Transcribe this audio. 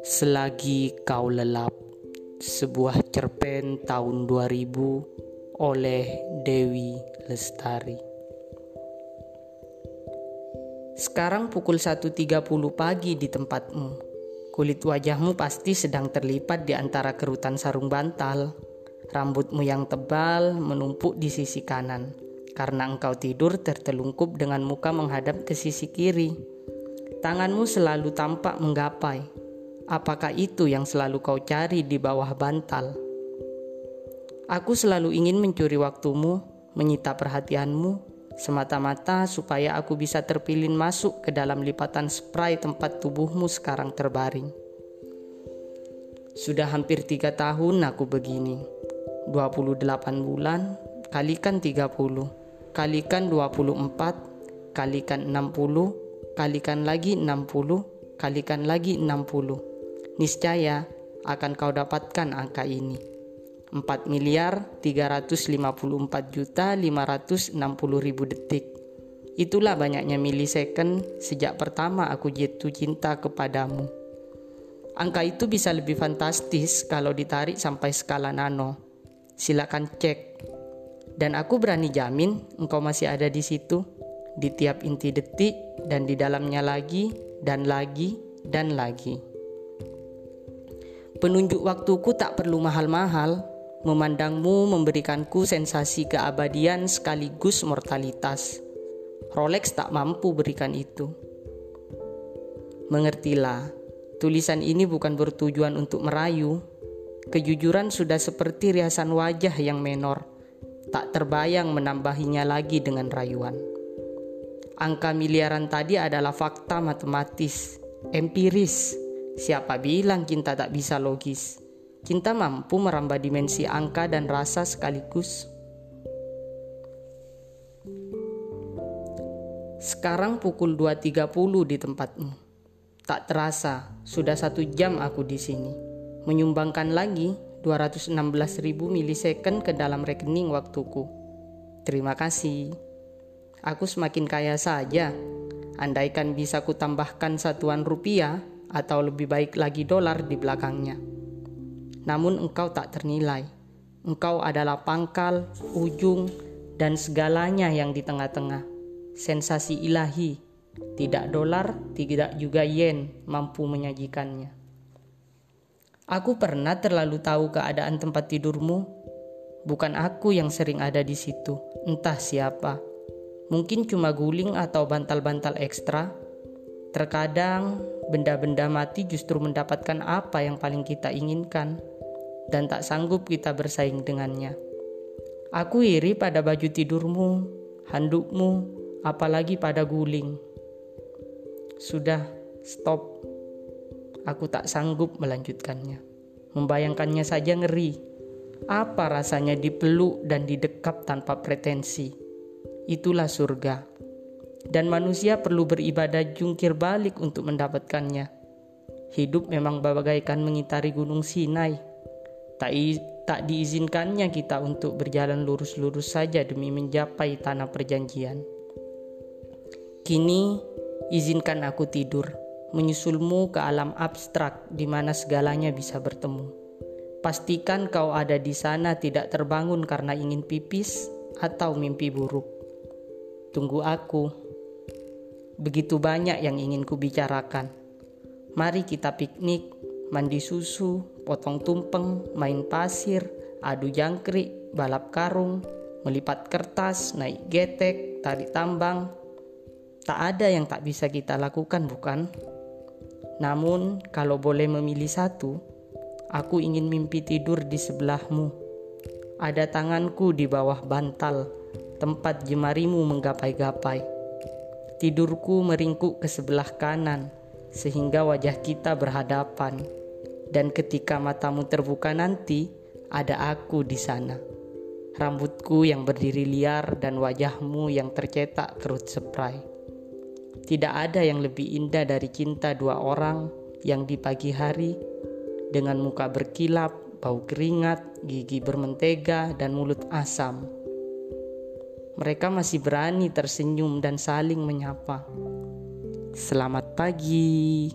Selagi kau lelap Sebuah cerpen tahun 2000 oleh Dewi Lestari. Sekarang pukul 1.30 pagi di tempatmu. Kulit wajahmu pasti sedang terlipat di antara kerutan sarung bantal. Rambutmu yang tebal menumpuk di sisi kanan Karena engkau tidur tertelungkup dengan muka menghadap ke sisi kiri Tanganmu selalu tampak menggapai Apakah itu yang selalu kau cari di bawah bantal? Aku selalu ingin mencuri waktumu, menyita perhatianmu, semata-mata supaya aku bisa terpilih masuk ke dalam lipatan spray tempat tubuhmu sekarang terbaring. Sudah hampir tiga tahun aku begini. 28 bulan, kalikan 30, kalikan 24, kalikan 60, kalikan lagi 60, kalikan lagi 60 niscaya akan kau dapatkan angka ini. 4 miliar 354 juta 560 ribu detik. Itulah banyaknya milisecond sejak pertama aku jatuh cinta kepadamu. Angka itu bisa lebih fantastis kalau ditarik sampai skala nano. Silakan cek. Dan aku berani jamin engkau masih ada di situ, di tiap inti detik dan di dalamnya lagi dan lagi dan lagi. Penunjuk waktuku tak perlu mahal-mahal. Memandangmu memberikanku sensasi keabadian sekaligus mortalitas. Rolex tak mampu berikan itu. Mengertilah, tulisan ini bukan bertujuan untuk merayu. Kejujuran sudah seperti riasan wajah yang menor, tak terbayang menambahinya lagi dengan rayuan. Angka miliaran tadi adalah fakta matematis, empiris, Siapa bilang cinta tak bisa logis? Cinta mampu merambah dimensi angka dan rasa sekaligus. Sekarang pukul 2.30 di tempatmu. Tak terasa, sudah satu jam aku di sini. Menyumbangkan lagi 216.000 milisecond ke dalam rekening waktuku. Terima kasih. Aku semakin kaya saja. Andaikan bisa kutambahkan satuan rupiah, atau lebih baik lagi dolar di belakangnya. Namun engkau tak ternilai. Engkau adalah pangkal, ujung, dan segalanya yang di tengah-tengah. Sensasi ilahi, tidak dolar, tidak juga yen mampu menyajikannya. Aku pernah terlalu tahu keadaan tempat tidurmu. Bukan aku yang sering ada di situ, entah siapa. Mungkin cuma guling atau bantal-bantal ekstra Terkadang benda-benda mati justru mendapatkan apa yang paling kita inginkan dan tak sanggup kita bersaing dengannya. Aku iri pada baju tidurmu, handukmu, apalagi pada guling. Sudah, stop. Aku tak sanggup melanjutkannya. Membayangkannya saja ngeri. Apa rasanya dipeluk dan didekap tanpa pretensi? Itulah surga dan manusia perlu beribadah jungkir balik untuk mendapatkannya. Hidup memang bagaikan mengitari gunung Sinai. Tak, tak diizinkannya kita untuk berjalan lurus-lurus saja demi mencapai tanah perjanjian. Kini, izinkan aku tidur, menyusulmu ke alam abstrak di mana segalanya bisa bertemu. Pastikan kau ada di sana tidak terbangun karena ingin pipis atau mimpi buruk. Tunggu aku. Begitu banyak yang ingin kubicarakan. Mari kita piknik, mandi susu, potong tumpeng, main pasir, adu jangkrik, balap karung, melipat kertas, naik getek, tarik tambang. Tak ada yang tak bisa kita lakukan, bukan? Namun, kalau boleh memilih satu, aku ingin mimpi tidur di sebelahmu. Ada tanganku di bawah bantal, tempat jemarimu menggapai-gapai Tidurku meringkuk ke sebelah kanan, sehingga wajah kita berhadapan. Dan ketika matamu terbuka nanti, ada aku di sana. Rambutku yang berdiri liar dan wajahmu yang tercetak kerut seprai. Tidak ada yang lebih indah dari cinta dua orang yang di pagi hari dengan muka berkilap, bau keringat, gigi bermentega, dan mulut asam Mereka masih berani tersenyum dan saling menyapa. Selamat pagi.